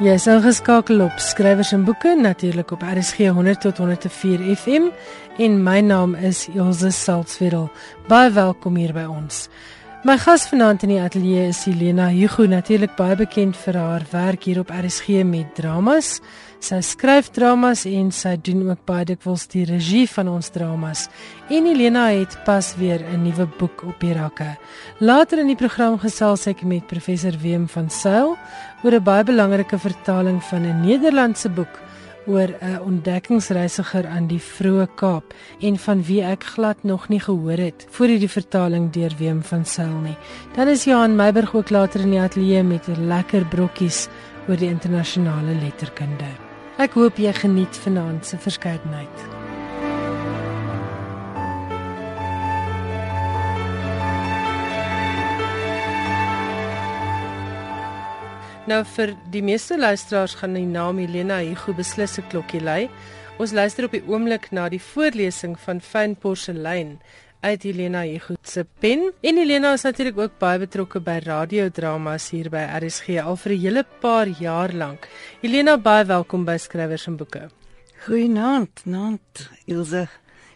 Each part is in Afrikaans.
Jy is ingeskakel op skrywers en boeke natuurlik op RSG 100 tot 104 FM en my naam is Elsje Salzwetel. Baie welkom hier by ons. My gas vanaand in die ateljee is Helena Hugo, natuurlik baie bekend vir haar werk hier op RSG met dramas. Sy skryf dramas en sy doen ook baie dikwels die regie van ons dramas. En Elena het pas weer 'n nuwe boek op die rakke. Later in die program gesels ek met professor Wim van Sail oor 'n baie belangrike vertaling van 'n Nederlandse boek oor 'n ontdekkingsreisiger aan die Vroue Kaap en van wie ek glad nog nie gehoor het voor hierdie vertaling deur Wim van Sail nie. Dan is Johan Meiburg ook later in die ateljee met lekker brokkies oor die internasionale letterkunde. Ek hoop jy geniet vanaand se verskeidenheid. Nou vir die meeste luisteraars gaan die naam Helena Hugo beslis 'n klokkie lui. Ons luister op die oomblik na die voorlesing van Fyn Porselein uit Helena Hugo se pen. En Helena is natuurlik ook baie betrokke by radiodramas hier by RSG al vir 'n hele paar jaar lank. Helena, baie welkom by Skrywers en Boeke. Goeienaand, naand Ilse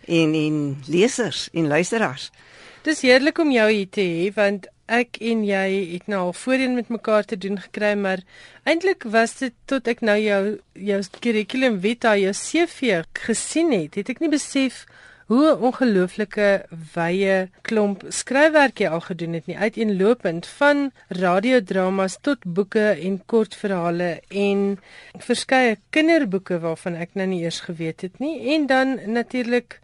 en en lesers en luisteraars. Dis heerlik om jou hier te hê want ek en jy het nou al voorheen met mekaar te doen gekry, maar eintlik was dit tot ek nou jou jou curriculum vitae, jou CV gesien het, het ek nie besef hoe 'n ongelooflike wye klomp skryfwerk jy al gedoen het nie. Uiteenlopend van radiodramas tot boeke en kortverhale en verskeie kinderboeke waarvan ek nou nie eers geweet het nie. En dan natuurlik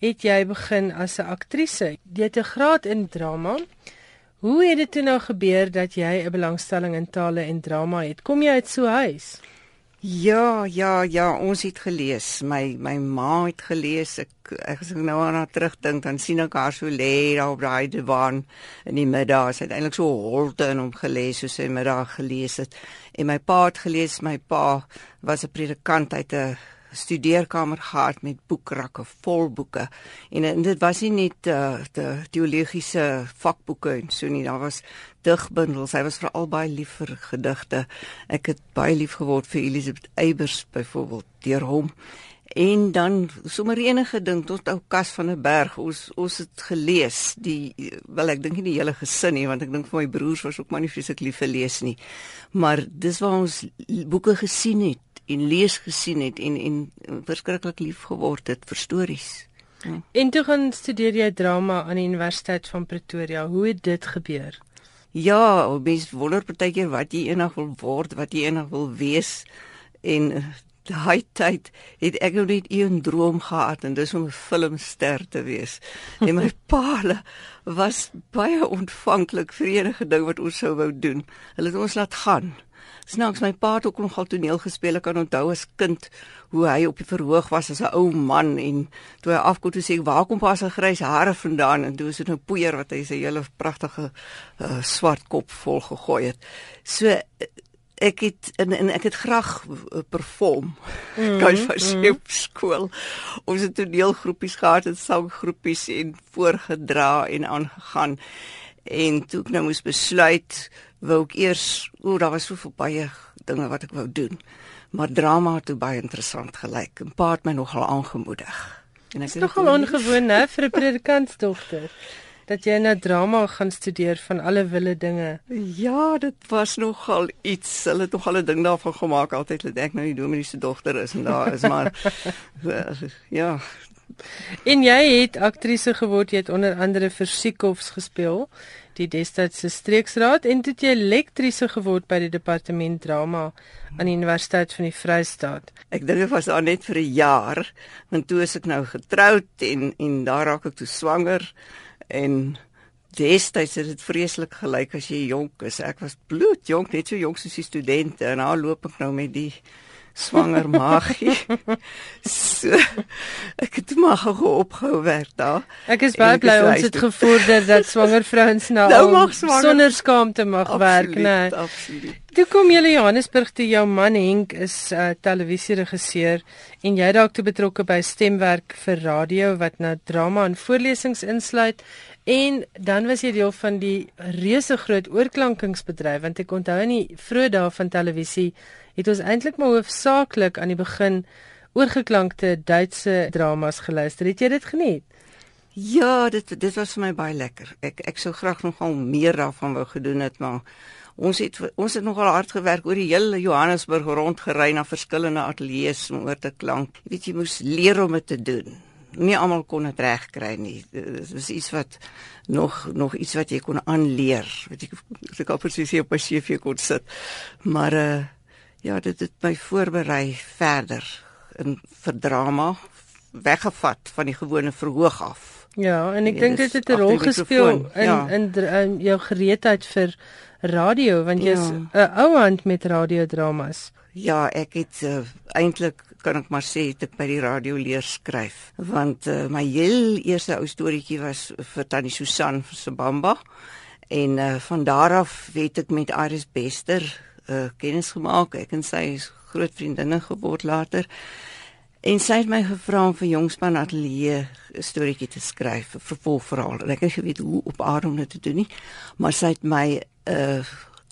het jy begin as 'n aktrise jy het 'n graad in drama. Hoe het dit toe nou gebeur dat jy 'n belangstelling in tale en drama het? Kom jy uit so huis Ja, ja, ja, ons het gelees. My my ma het gelees. Ek ek as ek nou aan haar terugdink, dan sien ek haar so lê daar op daai divan in die middag. Sy het eintlik so holte in hom gelees soos sy middag gelees het. En my pa het gelees. My pa was 'n predikant uit 'n studeerkamer gehad met boekrakke vol boeke. En, en dit was nie net uh, die teologiese vakboeke en so nie daar was digbundels. Hy was veral baie lief vir gedigte. Ek het baie lief geword vir Elisabeth Eybers byvoorbeeld deur hom. En dan sommer enige ding tot ou Kas van 'n berg. Ons ons het gelees die wel ek dink nie die hele gesin nie want ek dink vir my broers was ook maar nie vreeslik lief vir lees nie. Maar dis waar ons boeke gesien het en lees gesien het en en verskriklik lief geword het vir stories. Ja. En toe gaan studeer jy drama aan die Universiteit van Pretoria. Hoe het dit gebeur? Ja, mens wonder partykeer wat jy eendag wil word, wat jy eendag wil wees en eh, daai tyd het ek nog net een droom gehad en dis om 'n filmster te wees. En my paale was baie ontvanklik vir enige ding wat ons sou wou doen. Hulle het ons laat gaan. Snaaks my pa het ook nogal toneel gespeel. Ek kan onthou as kind hoe hy op die verhoog was as 'n ou man en toe hy afkom toe sê ek waar kom pa se grys hare vandaan en toe is dit nou poeier wat hy sy hele pragtige uh, swart kop vol gegooi het. So ek het en, en ek het graag uh, perform. Mm, Gaan vir mm. skool. Ons het toneelgroepies gehad en sanggroepies en voorgedra en aangegaan. En toe ek nou moes besluit wou ek eers o, daar was soveel baie dinge wat ek wou doen. Maar drama het baie interessant gelyk. 'n Paar het my nogal aangemoedig. En ek is nogal ongewoon hè vir 'n predikantsdogter dat jy nou drama gaan studeer van alle wille dinge. Ja, dit was nogal iets. Hulle het nogal 'n ding daarvan gemaak altyd dat ek nou die dominee se dogter is en daar is maar ja. En jy het aktrise geword, jy het onder andere vir Siekhofs gespeel die destydse streeksraad en dit jy lektriese geword by die departement drama aan die Universiteit van die Vrystaat. Ek dink dit was al net vir 'n jaar, want toe is ek nou getroud en en daar raak ek toe swanger en destyds het dit vreeslik gelyk as jy jonk is. Ek was bloedjonk, net so jonk soos die studente en nou loop ek nou met die swanger magie. so, ek het maar gou opgehou werk daar. Ek is baie bly ons het gevorder dat swanger vrouens nou, nou swanger, sonder skaamte mag absoluut, werk, né? Nee. Absoluut. Toe kom jy Johannesburg toe jou man Henk is 'n uh, televisieregisseur en jy raak toe betrokke by stemwerk vir radio wat nou drama en voorlesings insluit en dan was jy deel van die reuse groot oorklankingsbedryf want ek onthou in die vroeë dae van televisie het ons eintlik maar hoofsaaklik aan die begin oorgeklankte Duitse dramas geluister. Het jy dit geniet? Ja, dit dit was vir my baie lekker. Ek ek sou graag nogal meer daarvan wou gedoen het, maar ons het ons het nogal hard gewerk oor die hele Johannesburg rondgery na verskillende ateljee's om oor te klank. Jy weet jy moes leer om dit te doen. Nie almal kon dit regkry nie. Dit was iets wat nog nog iets wat jy kon aanleer. Weet jy ek het presies hier op my CV kon sit. Maar uh ja, dit het my voorberei verder in vir drama weggevat van die gewone verhoog af. Ja, en ek dink dit het 'n rol gespeel in, ja. in in jou gereedheid vir radio want jy's 'n ja. ou hand met radiodramas. Ja, ek het uh, eintlik kan ek maar sê het ek by die radio leer skryf want uh, my heel eerste ou storieetjie was vir Tannie Susan van Sibamba en uh, van daar af weet ek met Iris Bester uh, kennis gemaak. Ek en sy is groot vriendinne geword later. En sy het my gevra om vir Jongspan Ateljee 'n storieetjie te skryf, 'n vervolgverhaal. Ek het geweet hoe op aarde om dit te doen nie, maar sy het my 'n uh,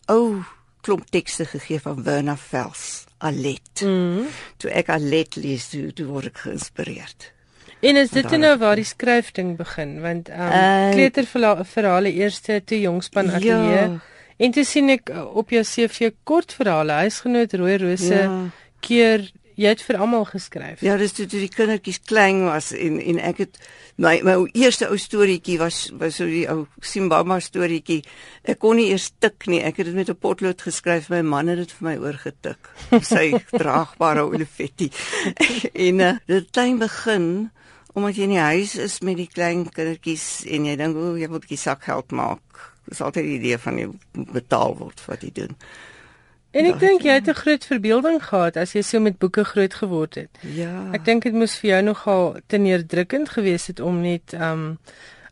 ou klomp tekste gegee van Werner Vels, Alet. Mm. Toe ek Alet lees, toe, toe word ek geïnspireerd. En is dit nou waar die skryfding begin? Want um, uh, kleuterverhale eerste toe Jongspan Ateljee. Ja. En toe sien ek op jou CV kortverhale, huisgenoot Rooi Rose ja. keer jy het vir almal geskryf. Ja, dis toe, toe die kindertjies klein was en en ek het my my eerste ou storieetjie was was so die ou Simbama storieetjie. Ek kon nie eers tik nie. Ek het dit met 'n potlood geskryf. My man het dit vir my oorgetik. Sy draagbare olifetti. en uh, dit klein begin omdat jy in die huis is met die klein kindertjies en jy dink o, jy wil 'n bietjie sakgeld maak. Dis altyd die idee van jy betaal word vir wat jy doen. En ek dink jy het 'n groot verbeelding gehad as jy so met boeke groot geword het. Ja. Ek dink dit moes vir jou nogal te neerdrukkend gewees het om net um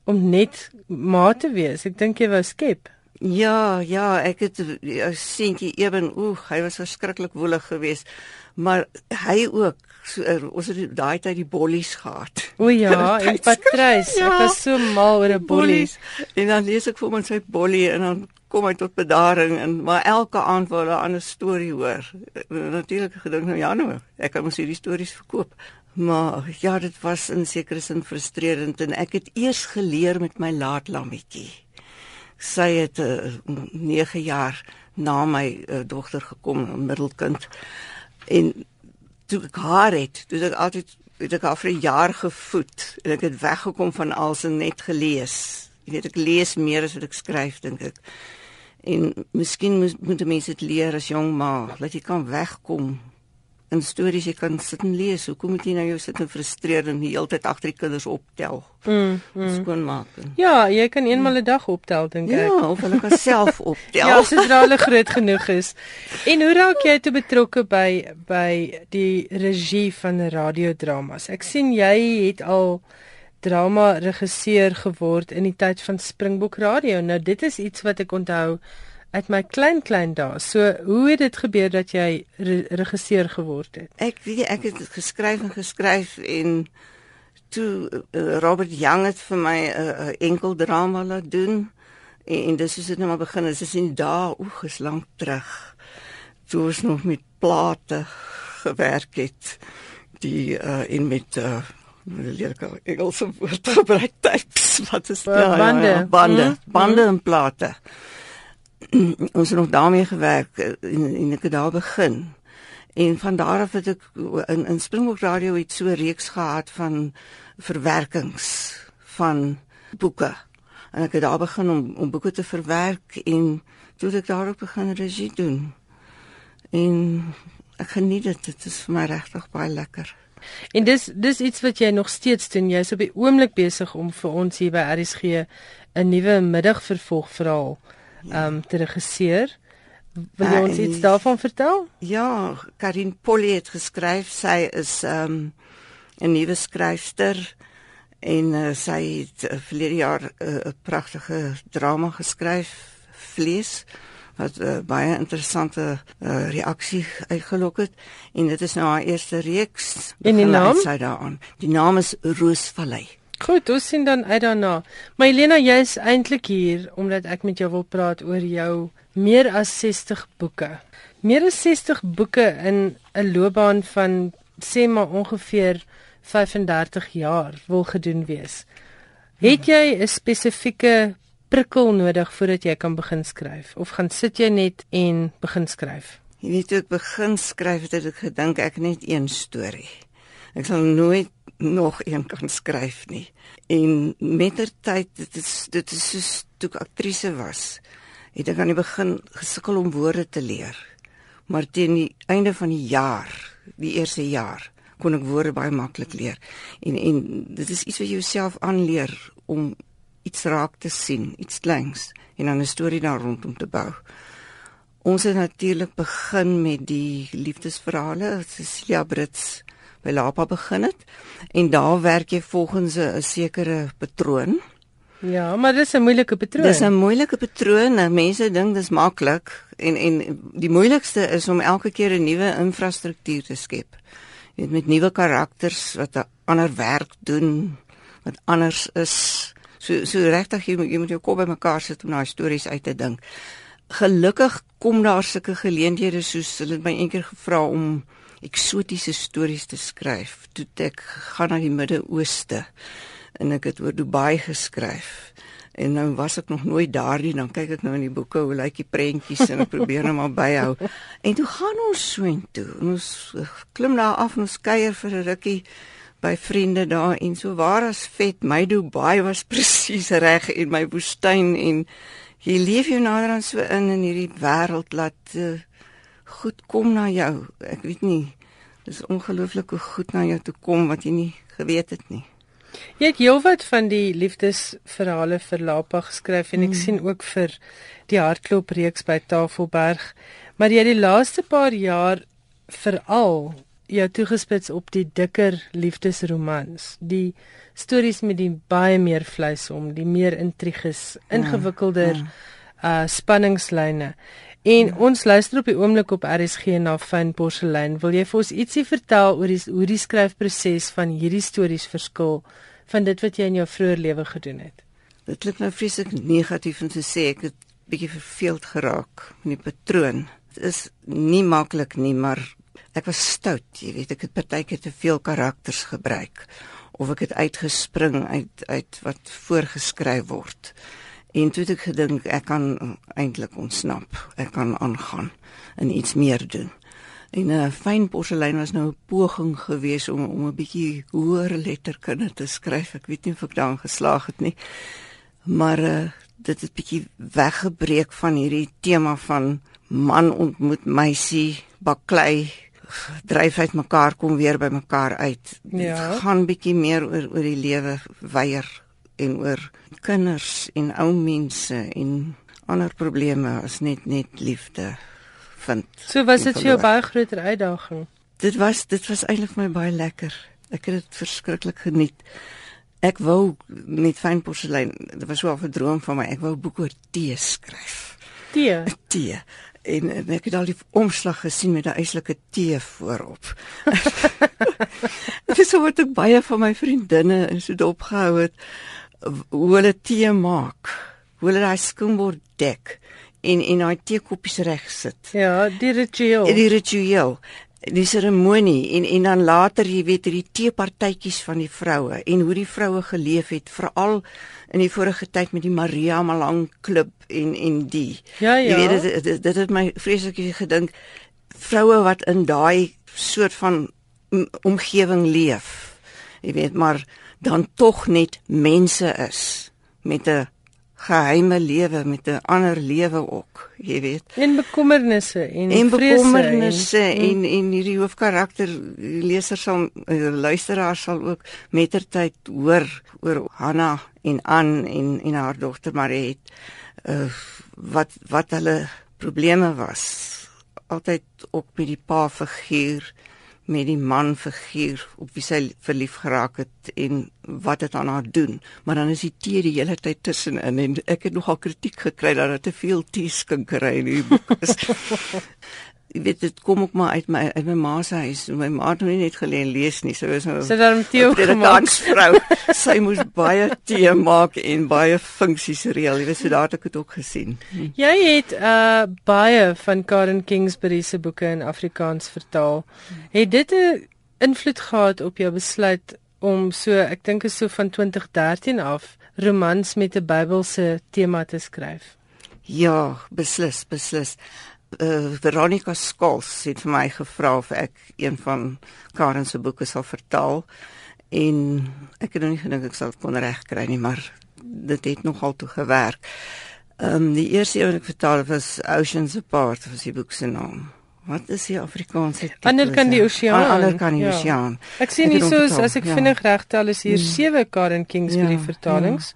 om net ma te wees. Ek dink jy wou skep. Ja, ja, ek het seentjie Eben, oeg, hy was verskriklik woelig geweest, maar hy ook so er, ons het daai tyd die bollies gehad. O ja, en Patrys, ja, ek was so mal oor 'n bollies. En dan lees ek vir hom sy bollie en dan kom hy tot bedaring en maar elke aand wil hy 'n ander storie hoor. Natuurlik gedink nou ja nou, ek kan mos hierdie stories verkoop. Maar ja, dit was in sekere sin frustrerend en ek het eers geleer met my laat lammetjie. Sy het uh, 9 jaar na my uh, dogter gekom, middelkind. En toe ek haar het, toe ek altyd het ek haar vir 'n jaar gevoed en ek het weggekom van alsin net gelees. Jy weet ek lees meer as wat ek skryf dink ek. En miskien moet moet mense dit leer as jong ma, dat jy kan wegkom in stories jy kan sit en lees. Hoekom moet jy nou jou sit en frustreer en die hele tyd agter die kinders optel? Mm, mm. Skoonmaak. Ja, jy kan eenmal 'n dag optel dink ja, ek. Ja, of hulle kan self optel. ja, sodra hulle groot genoeg is. En hoe raak jy toe betrokke by by die regie van radiodramas? Ek sien jy het al drama regisseur geword in die tyd van Springbok Radio. Nou dit is iets wat ek onthou uit my klein klein dae. So hoe het dit gebeur dat jy re regisseur geword het? Ek weet ek het geskryf en geskryf en toe uh, Robert Young het vir my 'n uh, uh, enkel drama laat doen en, en dis is dit nou maar begin. Dit is in dae oeg is lank terug. Toe ons nog met plate gewerk het die uh, in met uh, leer ek Engelse woord gebruik tapes wat is ja, ja, bande ja, ja, bande mm, bande mm. en plate ons het nog daarmee gewerk en, en ek het daar begin. En van daar af het ek in in Springbok Radio het so 'n reeks gehad van verwerkings van boeke. En ek het daar begin om om boeke te verwerk en toe ek daarop begin regie doen. En ek geniet dit dit is vir my regtig baie lekker. En dis dis iets wat jy nog steeds doen. Jy's op die oomblik besig om vir ons hier by RSG 'n nuwe middagvervolgverhaal ja. um te regisseer. Wil jy ons iets daarvan vertel? Ja, Karin Polly het geskryf. Sy is um 'n nuwe skryfster en uh, sy het uh, verlede jaar 'n uh, pragtige drama geskryf, Vlees wat uh, baie interessante uh, reaksie uitgelok het en dit is nou haar eerste reeks. En die naam sy daaraan. Die naam is Roosvallei. Goed, ons sien dan uit daarna. Maar Helena, jy is eintlik hier omdat ek met jou wil praat oor jou meer as 60 boeke. Meer as 60 boeke in 'n loopbaan van sê maar ongeveer 35 jaar wil gedoen wees. Het jy 'n spesifieke prikkel nodig voordat jy kan begin skryf of gaan sit jy net en begin skryf? Jy weet toe ek begin skryf het ek gedink ek net een storie. Ek sal nooit nog een kan skryf nie. En mettertyd dit is dit is soos toe ek aktrise was, het ek aan die begin gesukkel om woorde te leer. Maar teen die einde van die jaar, die eerste jaar, kon ek woorde baie maklik leer. En en dit is iets wat jy jouself aanleer om iets raak te sien, iets kleins en dan 'n storie daar rondom te bou. Ons het natuurlik begin met die liefdesverhale. Cecilia Brits by Lapa begin het en daar werk jy volgens 'n sekere patroon. Ja, maar dis 'n moeilike patroon. Dis 'n moeilike patroon. Nou, mense dink dis maklik en en die moeilikste is om elke keer 'n nuwe infrastruktuur te skep. Jy weet met nuwe karakters wat 'n ander werk doen, wat anders is. So so regtig jy, jy moet jou kop bymekaar sit om daai stories uit te dink. Gelukkig kom daar sulke geleenthede soos hulle het my eendag gevra om eksotiese stories te skryf. Toe ek gaan na die Midde-Ooste en ek het oor Dubai geskryf. En nou was ek nog nooit daar nie, dan kyk ek nou in die boeke hoe lyk die prentjies en ek probeer net maar byhou. En toe gaan ons so intoe. Ons klim daar af en ons kuier vir 'n rukkie by vriende daar en so waar as vet my Dubai was presies reg in my woestyn en jy leef jou nader aan so in in hierdie wêreld laat uh, goed kom na jou. Ek weet nie. Dis ongelooflik hoe goed na jou toe kom wat jy nie geweet het nie. Jy het heelwat van die liefdesverhale vir Lapa geskryf en ek hmm. sien ook vir die Hartklop reeks by Tafelberg. Maar jy het die laaste paar jaar veral jou toegespits op die dikker liefdesromans, die stories met die baie meer vleis om, die meer intriges, ja, ingewikkelder ja, ja. uh spanningslyne. En ons luister op die oomblik op RSG na Fyn Porselein. Wil jy vir ons ietsie vertel oor die hoe die skryfproses van hierdie stories verskil van dit wat jy in jou vroeë lewe gedoen het? Dit klink nou vreeslik negatief om te sê ek het bietjie verveeld geraak met die patroon. Dit is nie maklik nie, maar ek was stout, jy weet, ek het partykeer te veel karakters gebruik of ek het uitgespring uit uit wat voorgeskryf word. En toe het ek gedink ek kan eintlik ontsnap. Ek kan aangaan en iets meer doen. En 'n uh, fyn porselein was nou 'n poging geweest om om 'n bietjie hoër letterkunde te skryf. Ek weet nie of ek daarin geslaag het nie. Maar uh, dit het bietjie weggebreek van hierdie tema van man ontmoet meisie, baklei, dryf uit mekaar kom weer by mekaar uit. Ja. Dit gaan bietjie meer oor oor die lewe weier en oor kinders en ou mense en ander probleme as net net liefde vind. So was dit vir jou baie groter uitdaging. Dit was dit was eintlik my baie lekker. Ek het dit verskriklik geniet. Ek wou met fyn porselein, dit was so 'n droom van my. Ek wou boek oor tee skryf. Tee. Tee. En, en ek het al die omslag gesien met 'n eislike tee voorop. Dis so wat ek baie van my vriendinne in so dopgehou het hoe hulle tee maak. Hoe hulle daai skoonbord dek en en daai teekoppies reg sit. Ja, die ritueel. Die ritueel. Die seremonie en en dan later jy weet hierdie teepartytjies van die vroue en hoe die vroue geleef het veral in die vorige tyd met die Maria Malang klub en en die. Ja ja. Jy weet dit dit, dit het my vreeslik gedink vroue wat in daai soort van omgewing leef. Jy weet maar dan tog net mense is met 'n geheime lewe met 'n ander lewe ook, jy weet. En bekommernisse en, en bekommernisse en en, en hierdie hoofkarakter leser sal eh, luisteraar sal ook mettertyd hoor oor Hanna en Ann en en haar dogter Mariet uh, wat wat hulle probleme was altyd op met die pa figuur met die man figuur op wie sy verlief geraak het en wat dit aan haar doen. Maar dan is die tee die hele tyd tussenin en ek het nogal kritiek gekry dat daar te veel tee skinkery in die boek is jy weet dit kom ook maar uit my uit my ma se huis. My ma het nie net geleer lees nie. Sy was nou Sy het dan tee gemaak. vrou. sy moes baie tee maak en baie funksies reël. Jy weet so daar het ek dit ook gesien. Jy het uh baie van Karen Kingsbury se boeke in Afrikaans vertaal. Het dit 'n invloed gehad op jou besluit om so ek dink is so van 2013 af romans met 'n Bybelse tema te skryf? Ja, beslis, beslis uh, Veronica Skols het vir my gevra of ek een van Karen se boeke sal vertaal en ek het nog nie gedink ek sal kon regkry nie maar dit het nogal toe gewerk. Ehm um, die eerste een wat ek vertaal het was Oceans Apart was die boek se naam. Wat is die Afrikaanse titel? Ander kan die oseaan. Ander kan die ja. oseaan. Ek sien hier so as ek ja. vinnig regtel is hier hmm. sewe Karen Kingsbury ja, vertalings.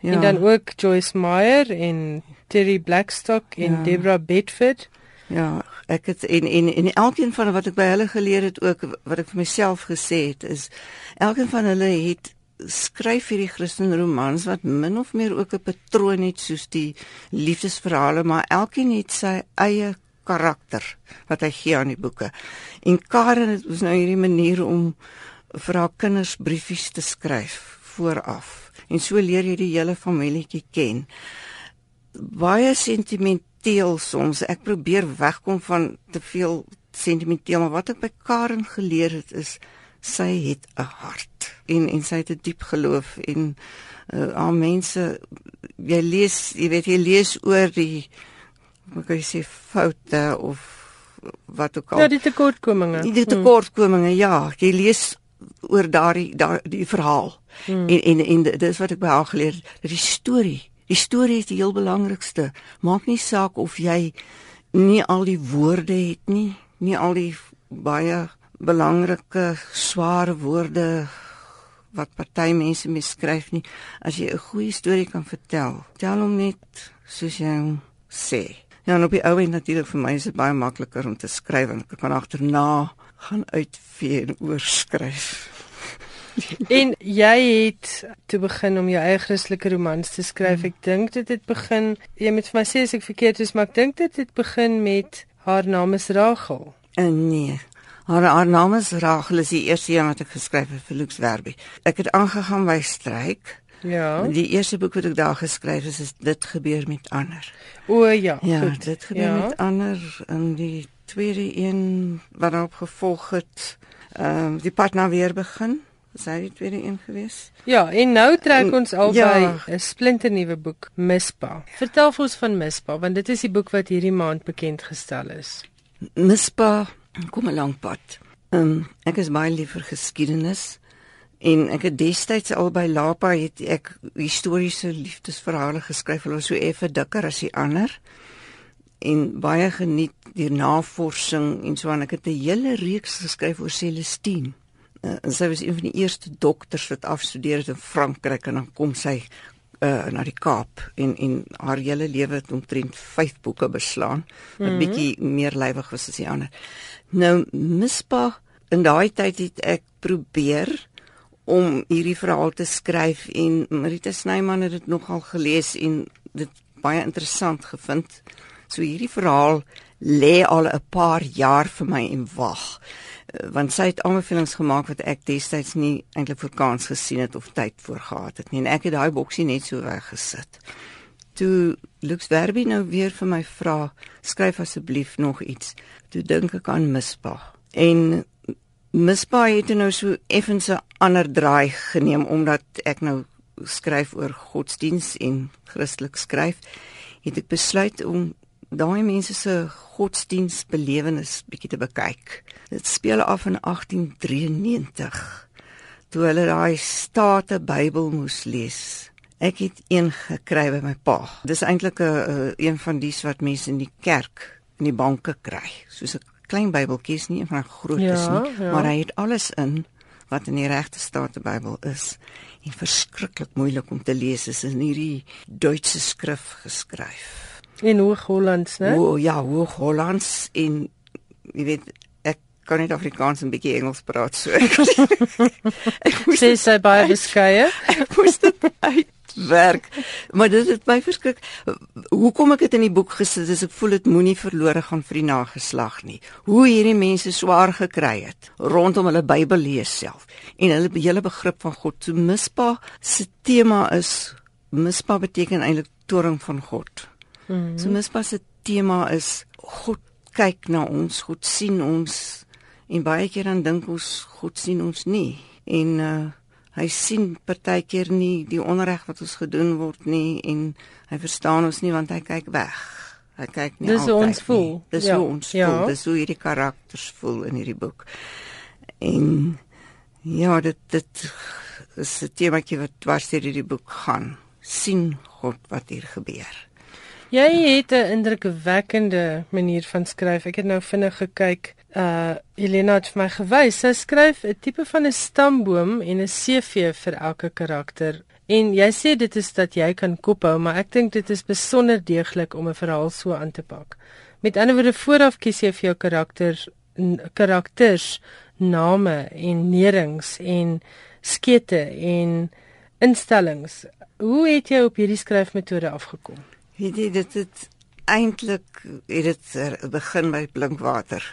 Ja. En dan ook Joyce Meyer en Terry Blackstock en ja. Deborah Bedford. Ja, ek het en en en elkeen van wat ek by hulle geleer het ook wat ek vir myself gesê het is elkeen van hulle het skryf hierdie Christen romans wat min of meer ook 'n patroon het soos die liefdesverhale, maar elkeen het sy eie karakter wat hy gee aan die boeke. En Karen het ons nou hierdie manier om vir haar kinders briefies te skryf vooraf. En so leer jy die hele familietjie ken. Baie sentiment sentimenteel soms. Ek probeer wegkom van te veel sentimenteel, maar wat ek by Karen geleer het is sy het 'n hart en en sy het 'n diep geloof en uh, al mense jy lees, jy weet jy lees oor die wat kan jy sê foute of wat ook al. Ja, die tekortkominge. Die tekortkominge, hmm. ja. Jy lees oor daardie daardie die verhaal. Hmm. En en en dis wat ek by haar geleer het, dat die storie Die storie is die heel belangrikste. Maak nie saak of jy nie al die woorde het nie, nie al die baie belangrike swaar woorde wat party mense misskryf nie. As jy 'n goeie storie kan vertel, tel hom net soos jy sê. Ja, en op die ou end natuurlik vir my is dit baie makliker om te skryf en ek kan agterna gaan uitvee en oorskryf. en jy het toe begin om jou eie Christelike romans te skryf. Ek dink dit het begin, jy moet vir my sê as ek verkeerd is, maar ek dink dit het begin met haar naam is Rachel. En uh, nee. Haar haar naam is Rachel is die eerste een wat ek geskryf het vir Lux Werby. Ek het aangegaan by Stryk. Ja. Die eerste boek wat ek daar geskryf het is dit gebeur met ander. O ja, ja goed. dit gebeur ja. met ander in die tweede een wat daarop gevolg het. Ehm uh, die pad na weer begin. Sy het weer een gewees. Ja, en nou trek ons albei 'n ja. splinternuwe boek, Mispa. Vertel vir ons van Mispa, want dit is die boek wat hierdie maand bekend gestel is. Mispa kom 'n lang pad. Um, ek is baie lief vir geskiedenis en ek het destyds al by Lapa het ek historiese liefdesverhale geskryf, hulle was so effe dikker as die ander en baie geniet die navorsing en so aan ek het 'n hele reeks geskryf oor Celestine uh, sy was een van die eerste dokters wat afstudeer het in Frankryk en dan kom sy uh, na die Kaap en en haar hele lewe het omtrent 5 boeke beslaan wat mm -hmm. bietjie meer lywig was as die ander. Nou Mispa in daai tyd het ek probeer om hierdie verhaal te skryf en Marita Snyman het dit nogal gelees en dit baie interessant gevind. So hierdie verhaal lê al 'n paar jaar vir my en wag. Eh, want sy het aanbevelings gemaak wat ek destyds nie eintlik vir kans gesien het of tyd voor gehad het nie en ek het daai boksie net so weggesit. Toe Lux Verbi nou weer vir my vra, skryf asseblief nog iets. Toe dink ek aan Mispa. En Mispa het nou so effens 'n ander draai geneem omdat ek nou skryf oor godsdiens en Christelik skryf, het ek besluit om daai mense se godsdienstbelewenis bietjie te bekyk. Dit speel af in 1893 toe hulle daai state Bybel moes lees. Ek het een gekry by my pa. Dis eintlik 'n uh, een van dies wat mense in die kerk in die banke kry. Soos 'n klein Bybeltjie is nie een van groot is ja, nie, ja. maar hy het alles in wat in die regte state Bybel is. En verskriklik moeilik om te lees is in hierdie Duitse skrif geskryf. In Hoog-Hollands, né? O ja, Hoog-Hollands en jy weet ek kan net Afrikaans en bietjie Engels praat so. ek moes sê sy baie beskeie. Ek moes dit uitwerk. Maar dit het my verskrik. Hoekom ek dit in die boek gesit het, is ek voel dit moenie verlore gaan vir die nageslag nie. Hoe hierdie mense swaar gekry het rondom hulle Bybel lees self en hulle hele begrip van God. So mispa se tema is mispa beteken eintlik toring van God. Mm -hmm. So mispa se tema is God kyk na ons, God sien ons en baie keer dan dink ons God sien ons nie en uh, hy sien partykeer nie die onreg wat ons gedoen word nie en hy verstaan ons nie want hy kyk weg. Hy kyk nie Dis altyd. ons voel. Dis ja. hoe ons ja. voel. Dis hoe hierdie karakters voel in hierdie boek. En ja, dit dit is 'n temaatjie wat dwars deur hierdie boek gaan. sien God wat hier gebeur. Jy het 'n indrukwekkende manier van skryf. Ek het nou vinnig gekyk. Uh Elena het vir my gewys. Sy skryf 'n tipe van 'n stamboom en 'n CV vir elke karakter. En jy sê dit is dat jy kan kophou, maar ek dink dit is besonder deeglik om 'n verhaal so aan te pak. Met ander woorde, vooraf kies jy vir jou karakters karakters name en nerings en skete en instellings. Hoe het jy op hierdie skryfmetode afgekom? Weet jy dit het eintlik het dit begin by Blinkwater.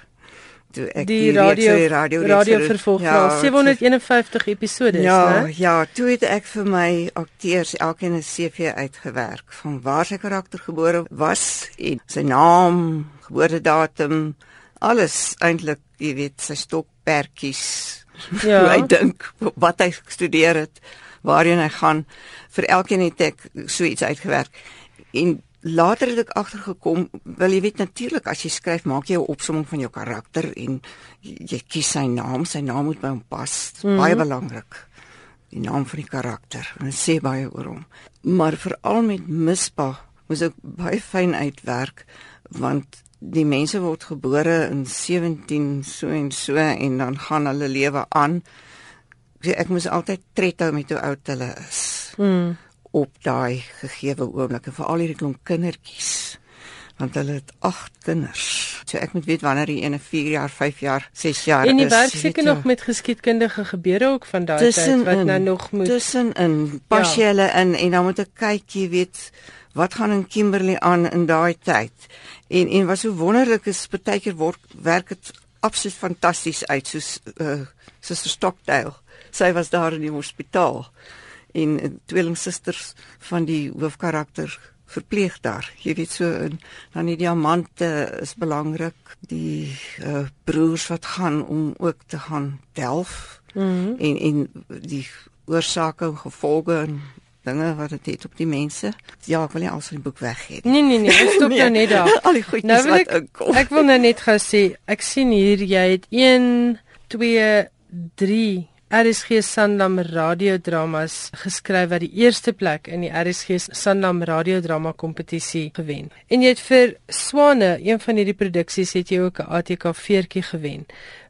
Toe ek die radio reeks, radio, radio vervolg ja, 751 episode ja, né? Ja, toe het ek vir my akteurs elkeen 'n CV uitgewerk van waar sy karakter gebore was en sy naam, geboortedatum, alles eintlik, jy weet, sy stokpertjies. Ja. hoe hy dink, wat hy gestudeer het, waarheen hy gaan. Vir elkeen het ek so iets uitgewerk. En later het ek agtergekom, wel jy weet natuurlik as jy skryf, maak jy 'n opsomming van jou karakter en jy kies sy naam, sy naam moet by hom pas. Mm -hmm. baie belangrik. Die naam van die karakter. En dit sê baie oor hom. Maar veral met Mispa moes ek baie fyn uitwerk want die mense word gebore in 17 so en so en dan gaan hulle lewe aan. Ek moes altyd tred hou met hoe oud hulle is. Mm op daai gegeewe oomblik en veral hierdie klomp kindertjies want hulle het 8 kinders. So ek moet weet wanneer die ene 4 jaar, 5 jaar, 6 jaar is. En die werk seker nog met geskiedkundige gebeure ook van daai tyd wat nou nog moet tussenin pas jy ja. hulle in en dan moet ek kyk, jy weet, wat gaan in Kimberley aan in daai tyd. En en wat so wonderlik is, partykeer word werk dit absoluut fantasties uit soos uh Suster Stockdale. Sy was daar in die hospitaal en tweelingsusters van die hoofkarakter verpleeg daar. Jy weet so en dan die diamante is belangrik. Die uh, broers wat gaan om ook te gaan delf mm -hmm. en en die oorsake en gevolge en dinge wat dit het op die mense. Ja, ek wil nie alsin die boek weg hê nie. Nee nee nee, stop nee, nou net daar. Al die goedjies nou wat inkom. Ek wil nou net gou sê, ek sien hier jy het 1 2 3 RSG Sanlam radiodramas geskryf wat die eerste plek in die RSG Sanlam radiodrama kompetisie gewen. En jy het vir Swane, een van hierdie produksies, het jy ook 'n ATK veertjie gewen.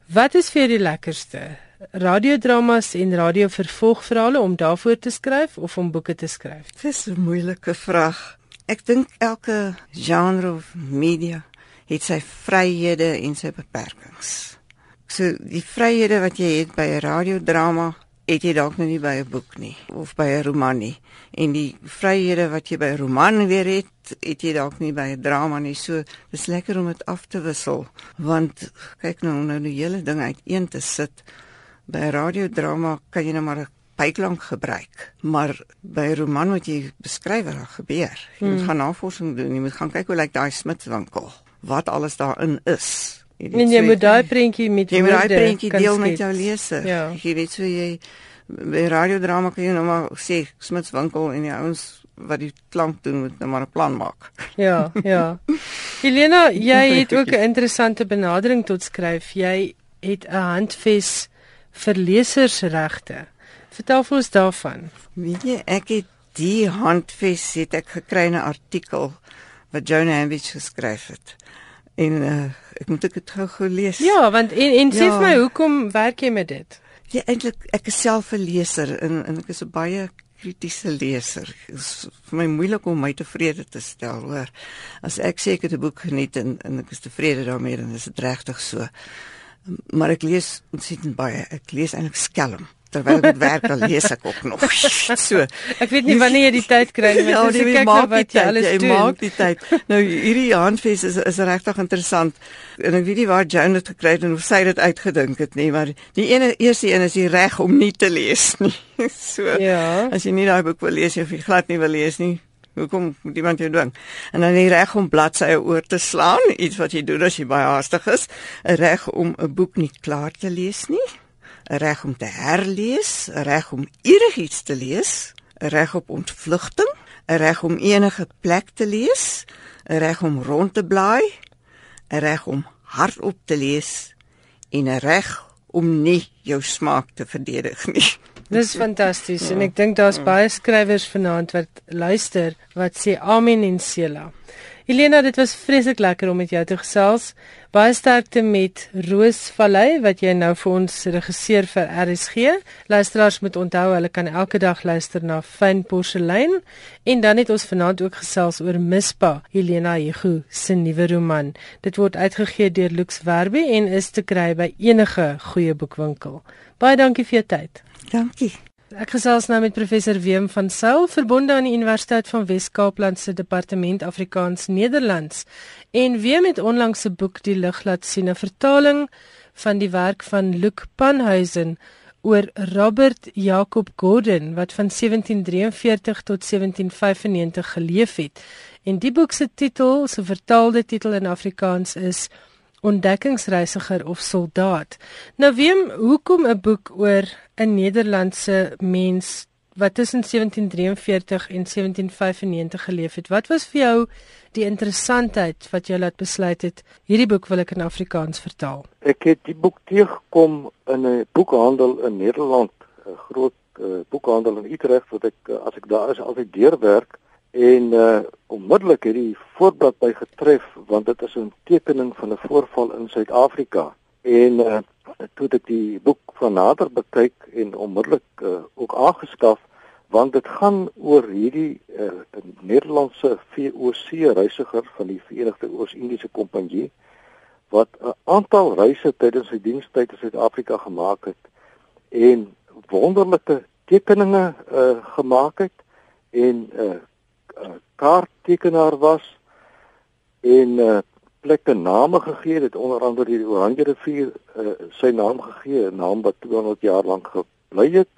Wat is vir die lekkerste? Radiodramas en radio vervolgverhale om daarvoor te skryf of om boeke te skryf? Dis 'n moeilike vraag. Ek dink elke genre of media het sy vryhede en sy beperkings. So die vryhede wat jy het by 'n radiodrama, het jy dalk nou nie by 'n boek nie of by 'n roman nie. En die vryhede wat jy by 'n roman weer het, het jy dalk nie by 'n drama nie. So dis lekker om dit af te wissel, want kyk nou nou die hele ding uiteen te sit. By 'n radiodrama kan jy nou maar 'n pyklank gebruik, maar by 'n roman moet jy beskryf wat daar gebeur. Jy moet hmm. gaan navorsing doen, jy moet gaan kyk hoe lyk daai smitswinkel, wat alles daarin is. En jy moet daai prentjie met jy moet daai prentjie deel met jou leser. Ja. Jy weet so jy by radiodrama kan jy nou maar sê Smits winkel en die ouens wat die klank doen moet nou maar 'n plan maak. Ja, ja. Helena, jy het ook 'n interessante benadering tot skryf. Jy het 'n handves vir lesersregte. Vertel vir ons daarvan. Weet jy, ek het die handves het ek gekry 'n artikel wat Joan Hambidge geskryf het. En uh, ek moet dit gou gou lees. Ja, want en en ja. sê vir my hoekom werk jy met dit? Ja, eintlik ek is self 'n leser en en ek is 'n baie kritiese leser. Dit is vir my moeilik om my tevrede te stel, hoor. As ek sê ek het 'n boek geniet en en ek is tevrede daarmee, dan is dit regtig so. Maar ek lees ontsettend baie. Ek lees eintlik skelm terwyl ek werk dan lees ek ook nog. So, ek weet nie wanneer jy die tyd kry nie, ja, maar jy kyk nou wat jy alles jy doen. Jy maak die tyd. Nou hierdie handves is is regtig interessant. En ek weet nie waar Joan dit gekry het en hoe sy dit uitgedink het nie, maar die ene eerste een is die reg om nie te lees nie. So, ja. as jy nie daai boek wil lees of jy glad nie wil lees nie, Hoekom moet iemand jou dwing? En dan die reg om bladsye oor te slaan, iets wat jy doen as jy baie haastig is, 'n reg om 'n boek nie klaar te lees nie, reg om te herlees, 'n reg om enigiets te lees, 'n reg op ontvlugting, 'n reg om enige plek te lees, 'n reg om rond te blaai, 'n reg om hardop te lees en 'n reg om nie jou smaak te verdedig nie. Dis fantasties ja. en ek dink daar's baie skrywers vanaand wat luister wat sê amen en sela. Elena, dit was vreeslik lekker om met jou te gesels. Baie sterkte met Roosvallei wat jy nou vir ons regisseer vir RSG. Luisteraars moet onthou hulle kan elke dag luister na Fyn Porselein en dan het ons vanaand ook gesels oor Mispa, Elena Hugo se nuwe roman. Dit word uitgegee deur Lux Werby en is te kry by enige goeie boekwinkel. Baie dankie vir jou tyd. Dankie. Ek gesels nou met professor Wim van Sail, verbonde aan die Universiteit van Wes-Kaapland se Departement Afrikaans Nederlands. En Wim het onlangs 'n boek die lig laat sien, 'n vertaling van die werk van Luke Panhuisen oor Robert Jacob Gordon wat van 1743 tot 1795 geleef het. En die boek se titel, so vertaalde titel in Afrikaans is ontdekkingsreisiger of soldaat. Nou wiem, hoekom 'n boek oor 'n Nederlandse mens wat tussen 1743 en 1795 geleef het? Wat was vir jou die interessantheid wat jou laat besluit het hierdie boek wil ek in Afrikaans vertaal? Ek het die boek teëgekom in 'n boekhandel in Nederland, 'n groot uh, boekhandel in Utrecht wat ek uh, as ek daar is altyd deurwerk en uh onmiddellik het die voorblad by getref want dit is 'n tekening van 'n voorval in Suid-Afrika. En uh toe ek die boek van nader bekyk en onmiddellik uh, ook aangeskaf want dit gaan oor hierdie uh Nederlandse VOC reisiger van die Verenigde Oos-Indiese Kompanjie wat 'n aantal reise tydens sy dienstyd in Suid-Afrika gemaak het en wonderlike tekeninge uh gemaak het en uh kaarttekenaar was en uh, plekke name gegee. Het onder andere die Oranje rivier uh, sy naam gegee 'n naam wat 200 jaar lank gebly het.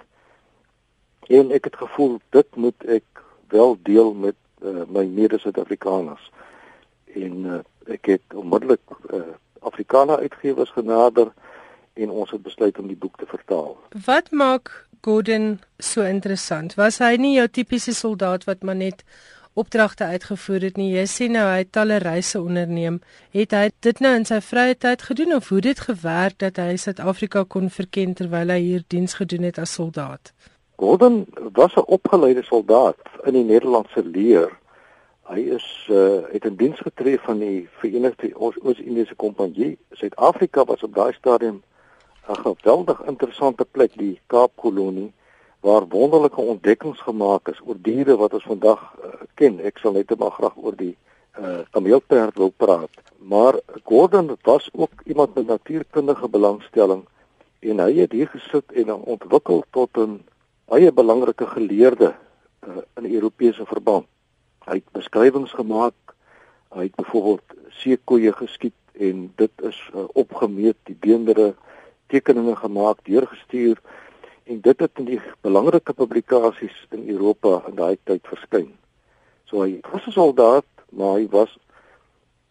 En ek het gevoel dit moet ek wel deel met uh, my mede-Suid-Afrikaners. En uh, ek het onmiddellik uh, Afrikaner uitgewers genader en ons het besluit om die boek te vertaal. Wat maak Gordon so interessant? Was hy nie jou tipiese soldaat wat maar net opdragte uitgevoer het nie. Jy sê nou hy het talle reise onderneem. Het hy dit nou in sy vrye tyd gedoen of hoe dit gewerk dat hy Suid-Afrika kon verken terwyl hy hier diens gedoen het as soldaat? Gordon was 'n opgeleide soldaat in die Nederlandse leer. Hy is uh het in diens getree van die Verenigde Oos-Indiese Kompanjie. Suid-Afrika was op daai stadium 'n geweldig interessante plek, die Kaapkolonie waar wonderlike ontdekkings gemaak is oor diere wat ons vandag uh, ken. Ek sal net maar graag oor die uh, kameelperd wil praat. Maar Gordon was ook iemand met natuurkundige belangstelling en hy het hier gesit en ontwikkel tot 'n baie belangrike geleerde uh, in Europese verband. Hy het beskrywings gemaak. Hy het byvoorbeeld seekoeie geskiet en dit is uh, opgemeet, die beendere tekeninge gemaak, deurgestuur en dit het in die belangrike publikasies in Europa in daai tyd verskyn. So hy was 'n soldaat, maar hy was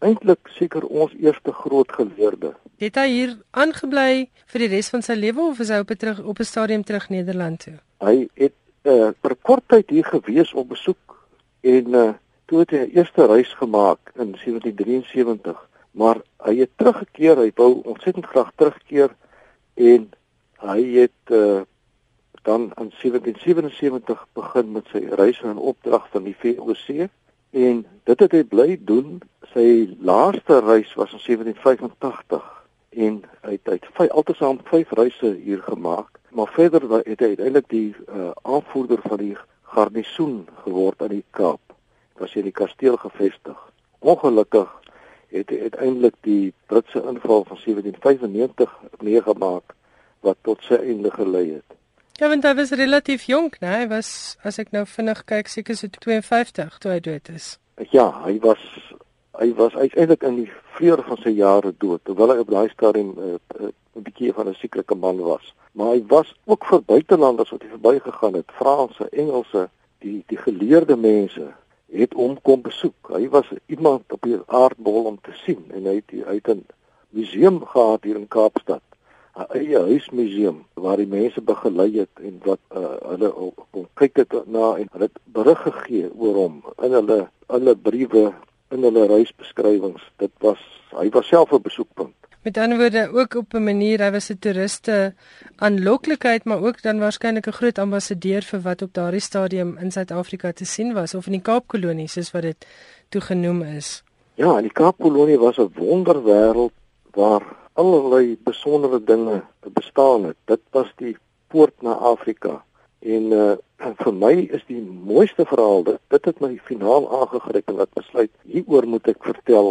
eintlik seker ons eerste groot geleerde. Het hy hier aangebly vir die res van sy lewe of is hy op 'n terug op 'n stadium terug Nederland toe? Hy het uh, vir kort tyd hier gewees op besoek en uh, toe het hy 'n eerste reis gemaak in 1773, maar hy het teruggekeer, hy wou ontsettend graag terugkeer en hy het uh, dan in 1777 begin met sy reis in opdrag van die VOC en dit het hy bly doen. Sy laaste reis was in 1785 en hy het uit vyf altesaam 5 reise hier gemaak, maar verder het hy uiteindelik die uh, aanvoerder van die garnisoen geword aan die Kaap. Was hy in die kasteel gevestig. Ongelukkig het uiteindelik die Britse inval van 1795 meegemaak wat tot sy einde gelei het. Ja, want hy was relatief jonk, né? Hy was as ek nou vinnig kyk, seker so 52 toe hy dood is. Ja, hy was hy was uiteindelik in die vleur van sy jare dood, terwyl hy op daai stadium uh, uh, 'n bietjie van 'n sieklike man was. Maar hy was ook vir buitelanders wat hy verbygegaan het, Franse, Engelse, die die geleerde mense het hom kom besoek. Hy was iemand op die aardbol om te sien en hy het hy het 'n museum gehad hier in Kaapstad. 'n eie huismuseum waar die mense begelei het en wat uh, hulle kon kyk het na en hulle het berig gegee oor hom in hulle hulle briewe in hulle reisbeskrywings. Dit was hy was self 'n besoekpunt met ander woorde ook op 'n manier hy was 'n toeriste aanloklikheid maar ook dan waarskynlik 'n groot ambassadeur vir wat op daardie stadium in Suid-Afrika te sien was of in die Kaapkolonie soos wat dit toe genoem is ja die Kaapkolonie was 'n wonderwêreld waar allerlei besondere dinge bestaan het. Dit was die poort na Afrika. En uh vir my is die mooiste verhaal dit, dit het my finaal aangegryp en wat besluit hieroor moet ek vertel.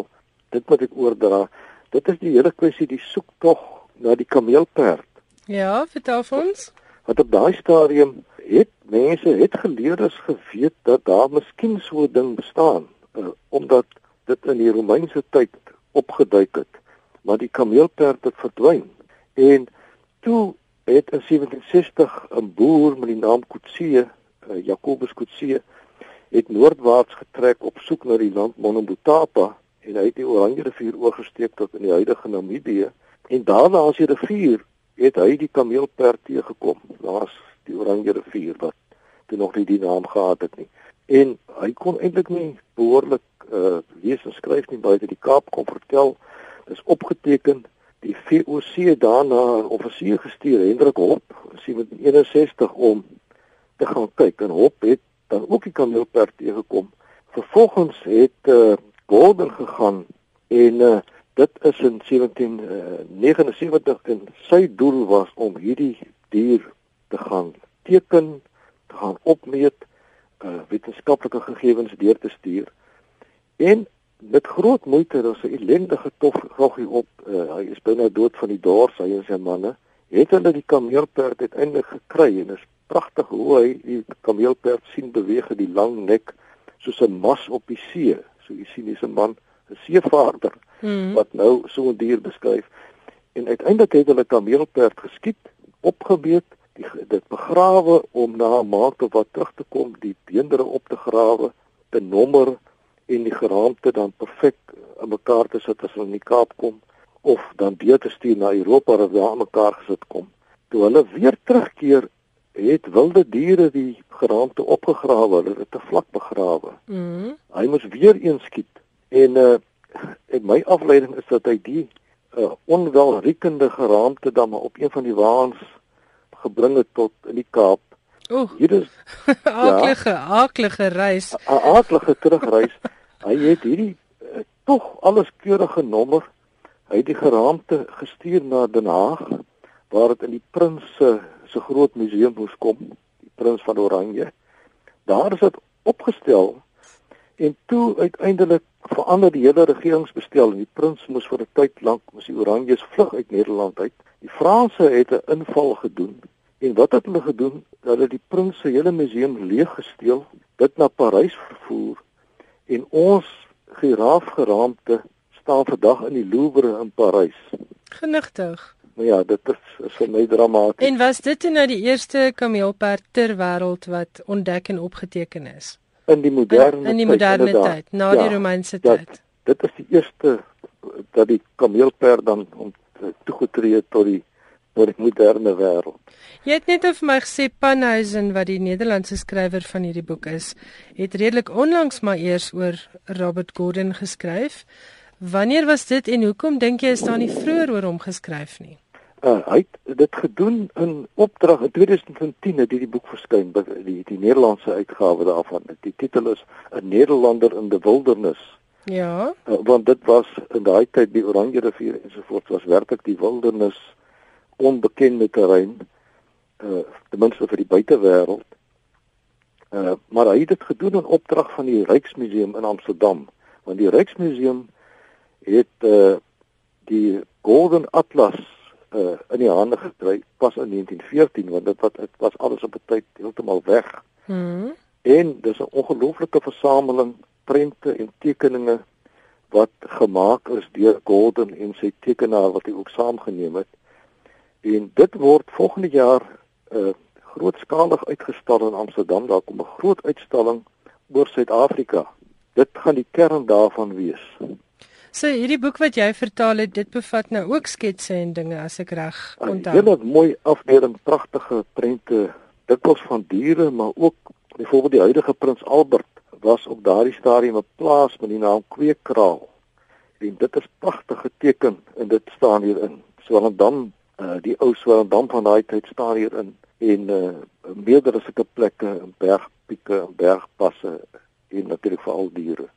Dit moet ek oordra. Dit is die hele kwessie die soektog na die kameelperd. Ja, vertel ons. Wat op daai stadium het mense het geleerdes geweet dat daar miskien so 'n ding bestaan uh, omdat dit in die Romeinse tyd opgeduik het maar die kameelperd het verdwyn. En toe het in 1760 'n boer met die naam Kutsie, uh, Jacobus Kutsie, het noordwaarts getrek op soek na die land Monomotapa en hy het die Oranje rivier oorgesteek tot in die huidige Namibië en daar langs die rivier het hy die kameelperd teëgekom. Daar's die Oranje rivier wat toe nog nie die naam gehad het nie. En hy kon eintlik nie behoorlik uh, lees en skryf nie buite die Kaap kom vertel is opgeteken die VOC daarna offisier gestuur Hendrik Hop in 1761 om te gaan kyk en Hop het dan ook die kameelperd teëgekom. Vervolgens het uh, Gordon gegaan en uh, dit is in 1779 uh, en sy doel was om hierdie dier te gaan teken, te gaan opmeet, uh, wetenskaplike gegevens deur te stuur. En met groot moeite daar 'n ellendige tof roggie op uh, hy is binne dood van die dors hy en sy manne het hulle die kameelperd uiteindelik gekry en is pragtig hoe hy die kameelperd sien beweeg in die lang nek soos 'n mas op die see so jy sien dis 'n man 'n seevaarder hmm. wat nou so 'n dier beskryf en uiteindelik het hulle kameelperd geskiet opgebeet die dit begrawe om na 'n maand of wat terug te kom die beendere op te grawe te nommer en die geraamte dan perfek aan mekaar te sit as hulle in die Kaap kom of dan deur te stuur na Europa waar hulle aan mekaar gesit kom. Toe hulle weer terugkeer, het wilde diere die geraamte opgegrawe, hulle het te vlak begrawe. Mhm. Hy moes weer een skiet en uh en my afleiding is dat hy die uh onwelriekende geraamte dan maar op een van die waans gebring het tot in die Kaap. Oeh. Hier is aaklige, ja, aaklige reis. 'n Aaklige terugreis. Hy het hierdie uh, tog alles keurige nommer. Hy het die geraamte gestuur na Den Haag waar dit in die prins se se groot museum moes kom, die prins van Oranje. Daar is dit opgestel en toe uiteindelik verander die hele regeringsbestel en die prins moes vir 'n tyd lank moes die Oranjes vlug uit Nederland uit. Die Franse het 'n inval gedoen en wat het hulle gedoen? Hulle het die prins se hele museum leeg gesteel, dit na Parys vervoer en ons giraafgeraamte staan vandag in die Louvre in Parys. Genigtig. Nou ja, dit is, is vir my dramaties. En was dit nou die eerste kameelperd ter wêreld wat ontdek en opgeteken is? In die moderne in, in die moderne tyd, tyd na ja, die Romeinse tyd. Dit is die eerste dat die kameelperd dan om toegetree tot die tot die moderne wêreld. Jy het net vir my gesê Panhuisen wat die Nederlandse skrywer van hierdie boek is, het redelik onlangs maar eers oor Robert Gordon geskryf. Wanneer was dit en hoekom dink jy is daar nie vroeër oor hom geskryf nie? Uh, hy het dit gedoen in opdrag in 2010 het hierdie boek verskyn by die die Nederlandse uitgawe daarvan. Die titel is 'n Nederlander in die wildernis. Ja. Uh, want dit was in daai tyd die Oranje rivier ensovoorts was werklik die wildernis onbekende terrein uh ten minste vir die buitewêreld. Uh maar hy het dit gedoen in opdrag van die Ryksmuseum in Amsterdam, want die Ryksmuseum het uh die Golden Atlas uh in die hande gekry pas in 1914 want dit wat dit was alles op 'n tyd heeltemal weg. Mhm. En dis 'n ongelooflike versameling prente en tekeninge wat gemaak is deur Golden en sy tekenaar wat hy ook saamgeneem het. En dit word volgende jaar uh grootskalig uitgestal in Amsterdam. Daar kom 'n groot uitstalling oor Suid-Afrika. Dit gaan die kern daarvan wees. So hierdie boek wat jy vertaal het, dit bevat nou ook sketse en dinge as ek reg onthou. Dit mooi afdeling, pragtige prente, dikwels van diere, maar ook byvoorbeeld die huidige Prins Albert was op daardie stadium 'n plaas met die naam Kweekkraal. En dit is pragtig geteken en dit staan hierin. Swellendam, uh, die ou Swellendam van daai tyd staan hierin en uh, meerdere sulke plekke bergpieke en bergpasse en natuurlik veral diere.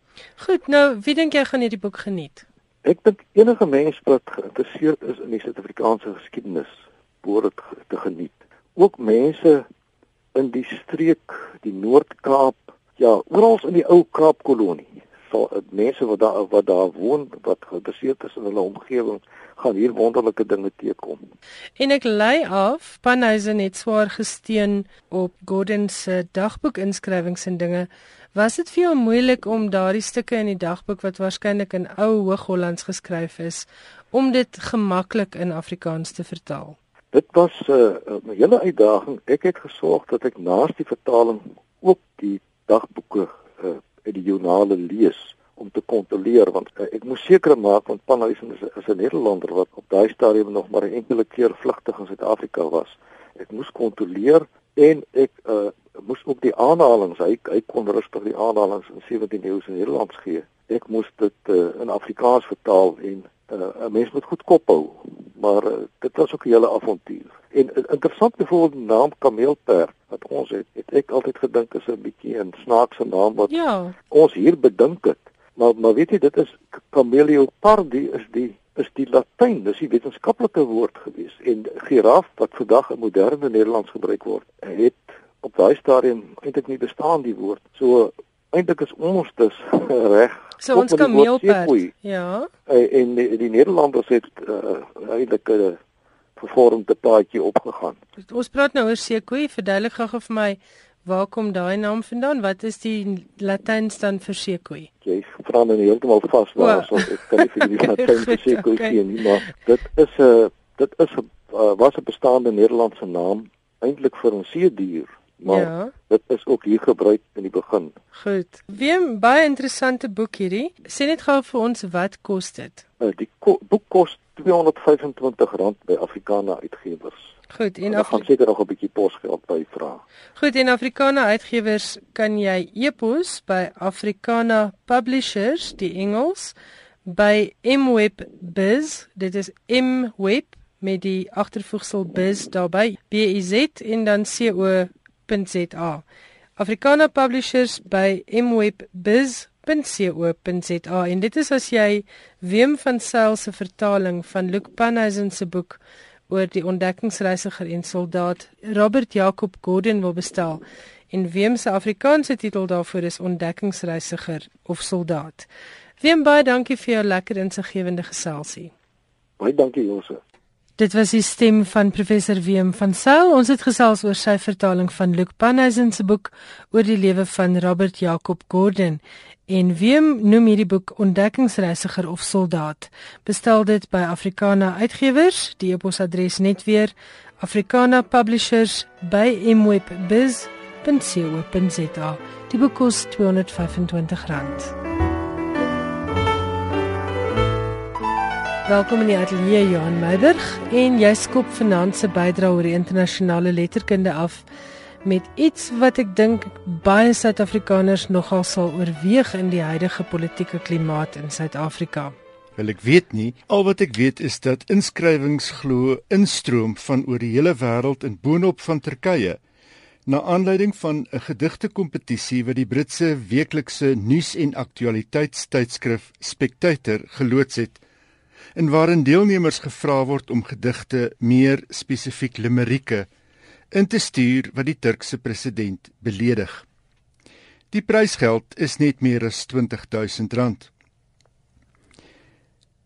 Goed, nou, wie dink jy gaan hierdie boek geniet? Ek dink enige mens wat geïnteresseerd is in die Suid-Afrikaanse geskiedenis behoort dit te geniet. Ook mense in die streek, die Noord-Kaap, ja, oral in die ou Kaapkolonie. Sal mense wat daar wat daar woon, wat geïnteresseerd is in hulle omgewing, gaan hier wonderlike dinge teekom. En ek lei af, Panhuisen het swaar gesteun op Gordon se dagboek inskrywings en dinge. Was dit vir jou moeilik om daardie stukke in die dagboek wat waarskynlik in ou Hoog-Hollands geskryf is, om dit gemaklik in Afrikaans te vertaal? Dit was 'n uh, 'n hele uitdaging. Ek het gesorg dat ek naas die vertaling ook die dagboeke uh, uit die joernale lees om te kontroleer want uh, ek moes seker maak want Panhuisen is, is 'n Nederlander wat op daai stadium nog maar 'n enkele keer vlugtig in Suid-Afrika was. Ek moes kontroleer en ek uh, moes ook die aanhalinge hy hy kon rustig die aanhalinge in 17 eeuse Nederlands gee. Ek moes dit uh, in Afrikaans vertaal en uh, 'n mens moet goed kop hou. Maar uh, dit was ook 'n hele avontuur. En uh, interessant byvoorbeeld die naam Kameelperd wat ons het, het ek altyd gedink is 'n bietjie 'n snaakse naam wat ja. ons hier bedink het. Maar maar weet jy dit is Cameliopardi is die is die Latyn, dis die wetenskaplike woord gewees en giraf wat vandag in moderne Nederlands gebruik word, het op daai stadium eintlik nie bestaan die woord. So eintlik is ons dus reg So ons kameelperd. Ja. En, en die, die Nederlanders het uh, eintlik 'n uh, vervormde paadjie opgegaan. Ons praat nou oor seekoei, verduidelik gou vir my waar kom daai naam vandaan? Wat is die Latyns dan vir seekoei? Jy vra nou heeltemal vas daar, so ek kan nie vir die Latyn vir seekoei okay. sien nie, maar dit is 'n dit is 'n uh, was 'n bestaande Nederlandse naam eintlik vir 'n see dier maar ja. dit is ook hier gebruik in die begin. Goed. Wie baie interessante boek hierdie. Sê net gou vir ons wat kos dit? Uh, die ko boek kos R225 by Afrikaana Uitgewers. Goed, en af gaan seker nog 'n bietjie posgeld by vra. Goed, en Afrikaana Uitgewers kan jy e-pos by Afrikaana Publishers, die Engels by mweb biz, dit is mweb met die agtervoegsel biz daarbey b i z en dan c o mweb.co.za. Afrikaner Publishers by mwebbiz.co.za en dit is as jy Wim van Sail se vertaling van Luke Panhuisen se boek oor die ontdekkingsreisiger en soldaat Robert Jacob Gordon wil bestel en Wim se Afrikaanse titel daarvoor is ontdekkingsreisiger of soldaat. Wim baie dankie vir jou lekker insiggewende geselsie. Baie dankie Jose. Dit was die stem van professor Wim van Sail. Ons het gesels oor sy vertaling van Luke Panhuisen se boek oor die lewe van Robert Jacob Gordon. En Wim noem hierdie boek Ontdekkingsreisiger of Soldaat. Bestel dit by Afrikaana Uitgewers. Die e-posadres net weer Afrikaana Publishers by mwebbiz.co.za. Die boek kos R225. Welkom in die ateljee Johan Meiberg en jy skop vanaand se bydra oor die internasionale letterkunde af met iets wat ek dink baie Suid-Afrikaners nogal sal oorweeg in die huidige politieke klimaat in Suid-Afrika. Wel ek weet nie, al wat ek weet is dat inskrywings glo instroom van oor die hele wêreld en boonop van Turkye na aanleiding van 'n gedigte kompetisie wat die Britse weeklikse nuus en aktualiteitstydskrif Spectator geloods het in waarin deelnemers gevra word om gedigte, meer spesifiek limerieke, in te stuur wat die Turkse president beledig. Die prysgeld is net meer as R20000.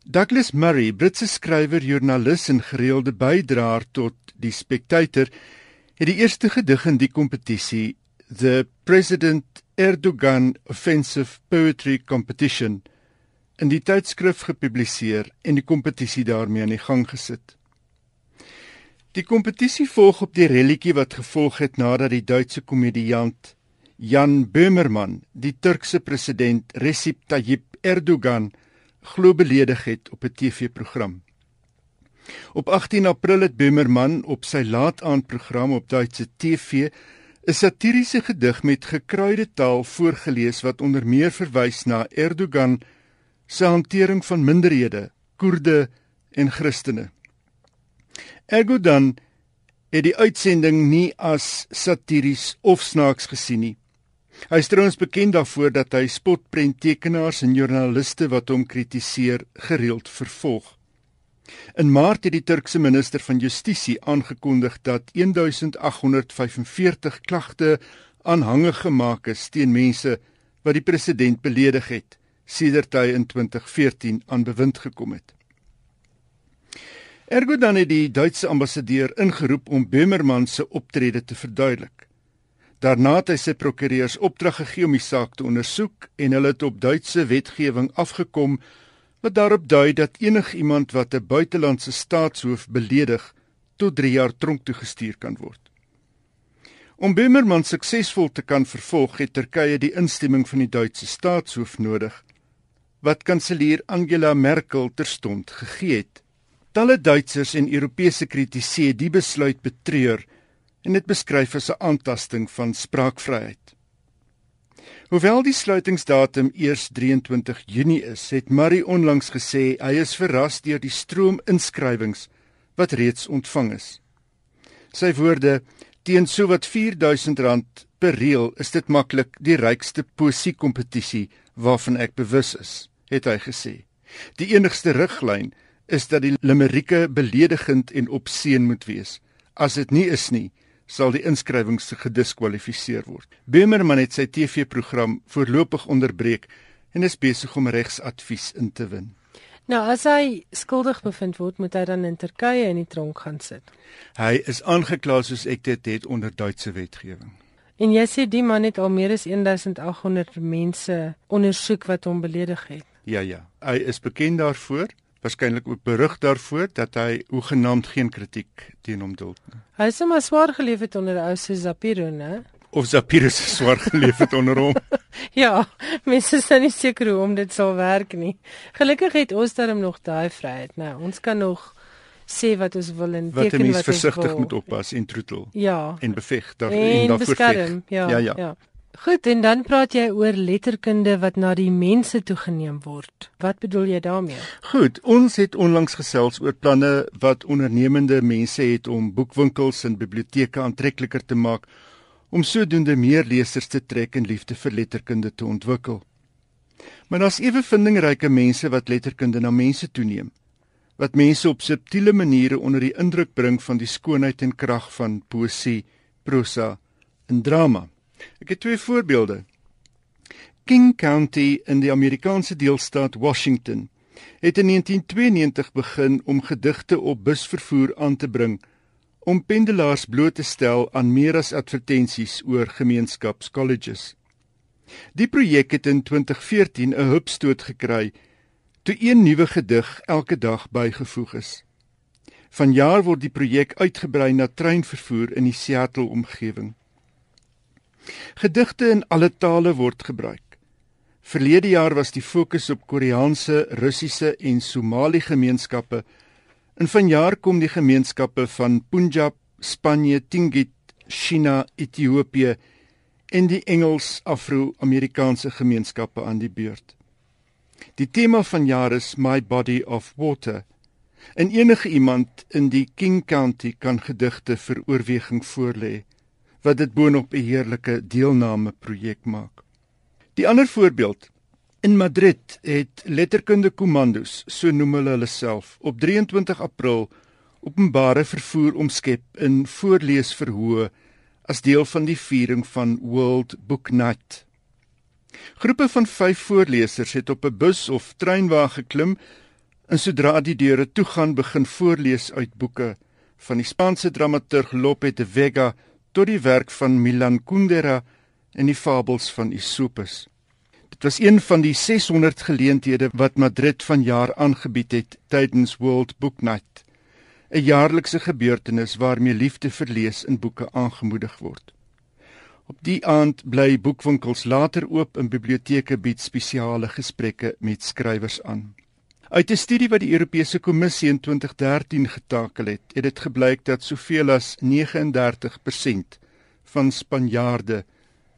Douglas Murray, Britse skrywer, joernalis en gereelde bydraer tot die Spectator, het die eerste gedig in die kompetisie, The President Erdogan Offensive Poetry Competition, in die tydskrif gepubliseer en die kompetisie daarmee aan die gang gesit. Die kompetisie volg op die relletjie wat gevolg het nadat die Duitse komediant Jan Böhmermann die Turkse president Recep Tayyip Erdogan glo beledig het op 'n TV-program. Op 18 April het Böhmermann op sy laataandprogram op Duitse TV 'n satiriese gedig met gekruide taal voorgeles wat onder meer verwys na Erdogan se hantering van minderhede, Koerde en Christene. Erdogan het die uitsending nie as satiries of snaaks gesien nie. Hy is trouens bekend daarvoor dat hy spotprenttekenaars en joernaliste wat hom kritiseer gereeld vervolg. In Maart het die Turkse minister van Justisie aangekondig dat 1845 klagte aanhangig gemaak is teen mense wat die president beledig het sedert hy in 2014 aan bewind gekom het. Ergo dan het die Duitse ambassadeur ingeroep om Böhmermann se optrede te verduidelik. Daarna het hy sy prokureurs opdrag gegee om die saak te ondersoek en hulle het op Duitse wetgewing afgekom wat daarop dui dat enigiemand wat 'n buitelandse staatshoof beledig tot 3 jaar tronk toegestuur kan word. Om Böhmermann suksesvol te kan vervolg, het Turkye die instemming van die Duitse staatshoof nodig wat kanselier Angela Merkel terstond gegee het. Talle Duitsers en Europese kritici het die besluit betreur en dit beskryf as 'n aantasting van spraakvryheid. Hoewel die sluitingsdatum eers 23 Junie is, het Marie onlangs gesê hy is verras deur die stroom inskrywings wat reeds ontvang is. Sy woorde: "Teen sowat R4000 per reël is dit maklik die rykste poesie kompetisie waarvan ek bewus is." het hy gesê. Die enigste riglyn is dat die limerieke beledigend en opseën moet wees. As dit nie is nie, sal die inskrywings gediskwalifiseer word. Bemerman het sy TV-program voorlopig onderbreek en is besig om regsadvies in te win. Nou, as hy skuldig bevind word, moet hy dan in Turkye in die tronk gaan sit. Hy is aangekla soos ek dit het onder Duitse wetgewing. En jy sê die man het al meer as 1800 mense ondersoek wat hom beledig het. Ja ja, hy is bekend daarvoor, waarskynlik ook berig daarvoor dat hy hoegenaamd geen kritiek teen hom duld nie. Hy het sommer swaar geleef het onder ou se Zapiro, né? Of Zapiro se swaar geleef het onder hom. ja, mense is nie seker hoe om dit sal werk nie. Gelukkig het ons darm nog daai vryheid, né? Nou, ons kan nog sê wat ons wil en teken wat ons wil. Wat jy versigtig moet oppas en troetel. Ja. En beveg daar en, en daarvoor veg. Ja, ja, ja. Goed, en dan praat jy oor letterkunde wat na die mense toegeneem word. Wat bedoel jy daarmee? Goed, ons het onlangs gesels oor planne wat ondernemende mense het om boekwinkels en biblioteke aantrekliker te maak om sodoende meer lesers te trek en liefde vir letterkunde te ontwikkel. Maar daar's ewe vindingryke mense wat letterkunde na mense toeneem wat mense op subtiele maniere onder die indruk bring van die skoonheid en krag van poësie, prosa en drama. Ek het twee voorbeelde. King County in die Amerikaanse deelstaat Washington het in 1992 begin om gedigte op busvervoer aan te bring om pendelaars bloot te stel aan meer as advertensies oor gemeenskapskolleges. Die projek het in 2014 'n hupstoot gekry toe een nuwe gedig elke dag bygevoeg is. Vanjaar word die projek uitgebrei na treinvervoer in die Seattle omgewing. Gedigte in alle tale word gebruik. Verlede jaar was die fokus op Koreaanse, Russiese en Somali gemeenskappe. In vanjaar kom die gemeenskappe van Punjab, Spanje, Tingit, China, Ethiopië en die Engels Afro-Amerikaanse gemeenskappe aan die beurt. Die tema van jaar is My Body of Water. En enige iemand in die King County kan gedigte vir oorweging voorlê wat dit boonop 'n heerlike deelname projek maak. Die ander voorbeeld in Madrid het letterkunde kommandos, so noem hulle hulle self, op 23 April openbare vervoer omskep in voorleesverhoë as deel van die viering van World Book Night. Groepe van 5 voorlesers het op 'n bus of treinwa geklim En sodra die deure toe gaan, begin voorlees uit boeke van die Spaanse dramaturg Lope de Vega tot die werk van Milan Kundera en die fabels van Aesopus. Dit was een van die 600 geleenthede wat Madrid vanjaar aangebied het tydens World Book Night, 'n jaarlikse gebeurtenis waarmee liefde vir lees in boeke aangemoedig word. Op die aand bly boekwinkels later oop en biblioteke bied spesiale gesprekke met skrywers aan. Uit 'n studie wat die Europese Kommissie in 2013 getakel het, het dit gebleik dat soveel as 39% van Spanjaarde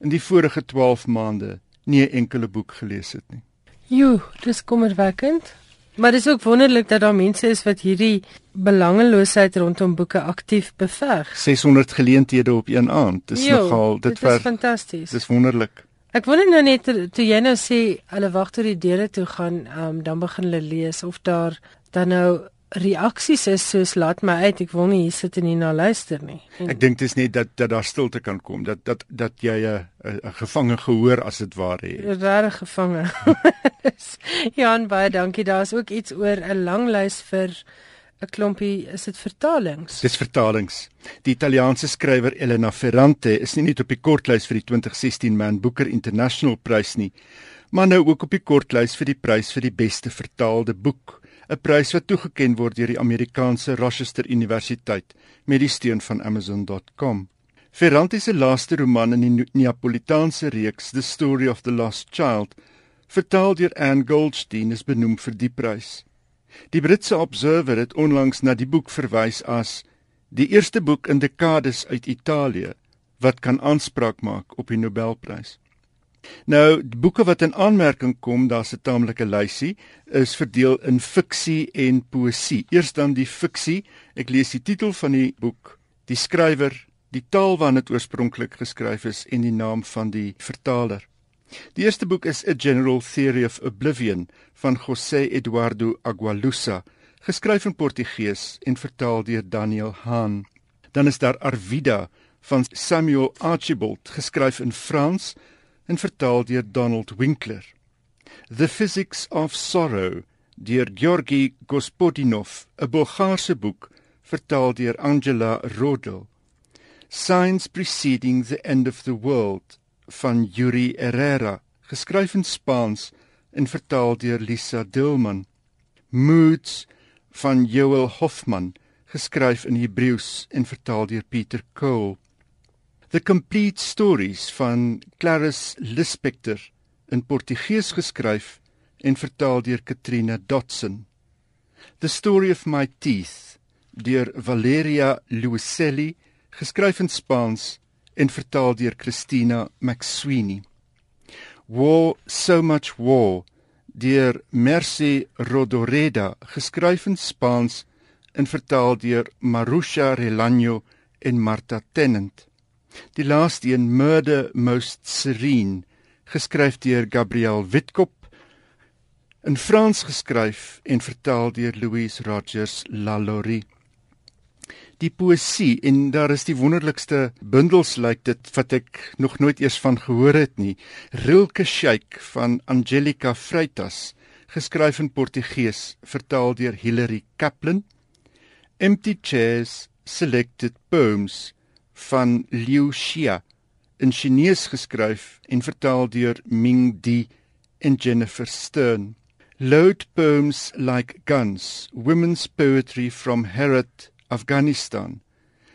in die vorige 12 maande nie 'n enkele boek gelees het nie. Jo, dis kommerwekkend. Maar dis ook wonderlik dat daar mense is wat hierdie belangeloosheid rondom boeke aktief beveg. 600 geleenthede op een aand. Dis jo, nogal dit, dit is fantasties. Dis wonderlik. Ek wonder nou net toe jy nou sê hulle wag tot die deure toe gaan, um, dan begin hulle lees of daar dan nou reaksies is soos laat my uit, ek wil nie hier sit en nie na luister nie. En ek dink dit is net dat dat daar stilte kan kom, dat dat dat jy 'n 'n gevange gehoor as dit ware het. Regtig gevange. Jan baie dankie. Daar's ook iets oor 'n lang lys vir 'n klompie is dit vertalings. Dis vertalings. Die Italiaanse skrywer Elena Ferrante is nie net op die kortlys vir die 2016 Man Booker International Prys nie, maar nou ook op die kortlys vir die prys vir die beste vertaalde boek, 'n prys wat toegekend word deur die Amerikaanse Rochester Universiteit met die steun van Amazon.com. Ferrante se laaste roman in die Neapolitaanse reeks The Story of the Lost Child, vertaal deur Anne Goldstein, is benoem vir die prys. Die Britse Observer het onlangs na die boek verwys as die eerste boek in dekades uit Italië wat kan aanspraak maak op die Nobelprys. Nou, die boeke wat in aanmerking kom, daar's 'n taamlike lysie, is verdeel in fiksie en poësie. Eers dan die fiksie. Ek lees die titel van die boek, die skrywer, die taal waarin dit oorspronklik geskryf is en die naam van die vertaler. Die eerste boek is A General Theory of Oblivion van José Eduardo Agualusa, geskryf in Portugees en vertaal deur Daniel Hahn. Dan is daar Arvida van Samuel Archibald, geskryf in Frans en vertaal deur Donald Winkler. The Physics of Sorrow deur Georgi Gospodinov, 'n Bulgaarse boek vertaal deur Angela Rodel. Signs preceding the end of the world van Yuri Herrera, geskryf in Spaans en vertaal deur Lisa Dilman. Moods van Joel Hoffman, geskryf in Hebreëus en vertaal deur Pieter Cole. The Complete Stories van Clarice Lispector in Portugees geskryf en vertaal deur Katrina Dotson. The Story of My Teeth deur Valeria Luiselli, geskryf in Spaans en vertaal deur Christina McSweeney. War so much war deur Mercy Rodoreda geskryf in Spaans en vertaal deur Marusha Relaño en Marta Tennant. Die laaste een Murder Most Serene geskryf deur Gabriel Witkop in Frans geskryf en vertaal deur Louise Rogers Lalaurie die poesie en daar is die wonderlikste bundels lyk dit wat ek nog nooit eers van gehoor het nie. Rilke Shake van Angelica Freitas, geskryf in Portugees, vertaal deur Hilary Kaplan. Empty Chairs Selected Poems van Liu Xia, in Chinese geskryf en vertaal deur Ming Di en Jennifer Stern. Load poems like guns, women's poetry from Herat Afghanistan,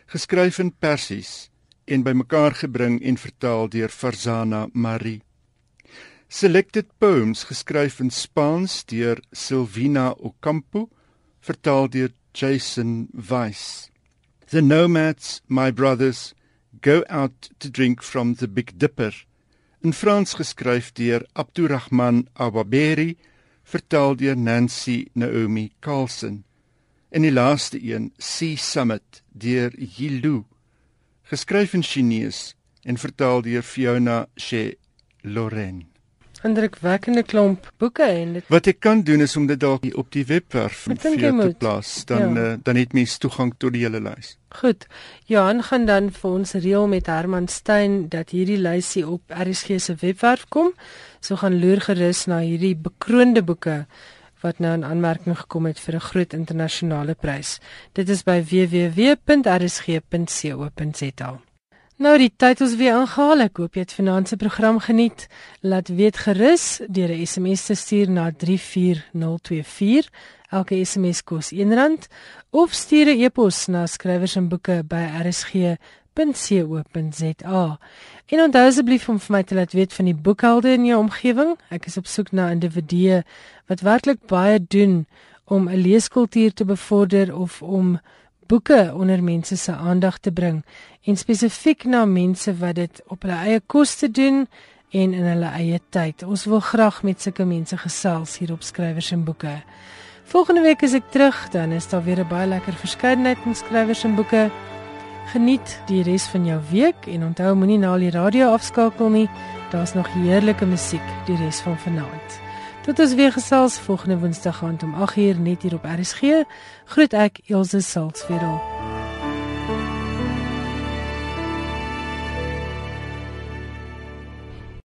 geskryf in Persies en bymekaar gebring en vertaal deur Farzana Marie. Selected Poems geskryf in Spaans deur Silvina Ocampo, vertaal deur Jason Weiss. The Nomads, My Brothers, Go Out to Drink from the Big Dipper, in Frans geskryf deur Abdurrahman Awaberi, vertaal deur Nancy Naomi Carlson. In die laaste een, Sea Summit deur Yilu, geskryf in Chinese en vertaal deur Fiona She Loren. Indrukwekkende klomp boeke en dit Wat ek kan doen is om dit dalk op die webwerf vir jou te plaas, dan ja. uh, dan het mens toegang tot die hele lys. Goed. Johan gaan dan vir ons reël met Herman Stein dat hierdie lysie op RSG se webwerf kom. So gaan loer gerus na hierdie bekroonde boeke wat nou in aanmerking gekom het vir 'n groot internasionale prys. Dit is by www.rsg.co.za. Nou die tyd ons weer ingehaal. Ek hoop jy het vanaand se program geniet. Laat weet gerus deur 'n SMS te stuur na 34024. Elke SMS kos R1 of stuur 'n e-pos na skrywers en boeke by rsg.co.za. En onthou asseblief om vir my te laat weet van die boekhelde in jou omgewing. Ek is op soek na individue wat werklik baie doen om 'n leeskultuur te bevorder of om boeke onder mense se aandag te bring en spesifiek na mense wat dit op hulle eie koste doen en in hulle eie tyd. Ons wil graag met sulke mense gesels hier op skrywers en boeke. Volgende week is ek terug, dan is daar weer 'n baie lekker verskeidenheid van skrywers en boeke. Geniet die res van jou week en onthou moenie na die radio afskakel nie. Daar's nog heerlike musiek die res van vanaand. Tot ons weer gesels volgende Woensdag aand om 8uur net hier op RSG. Groet ek Elsje Salzwetel.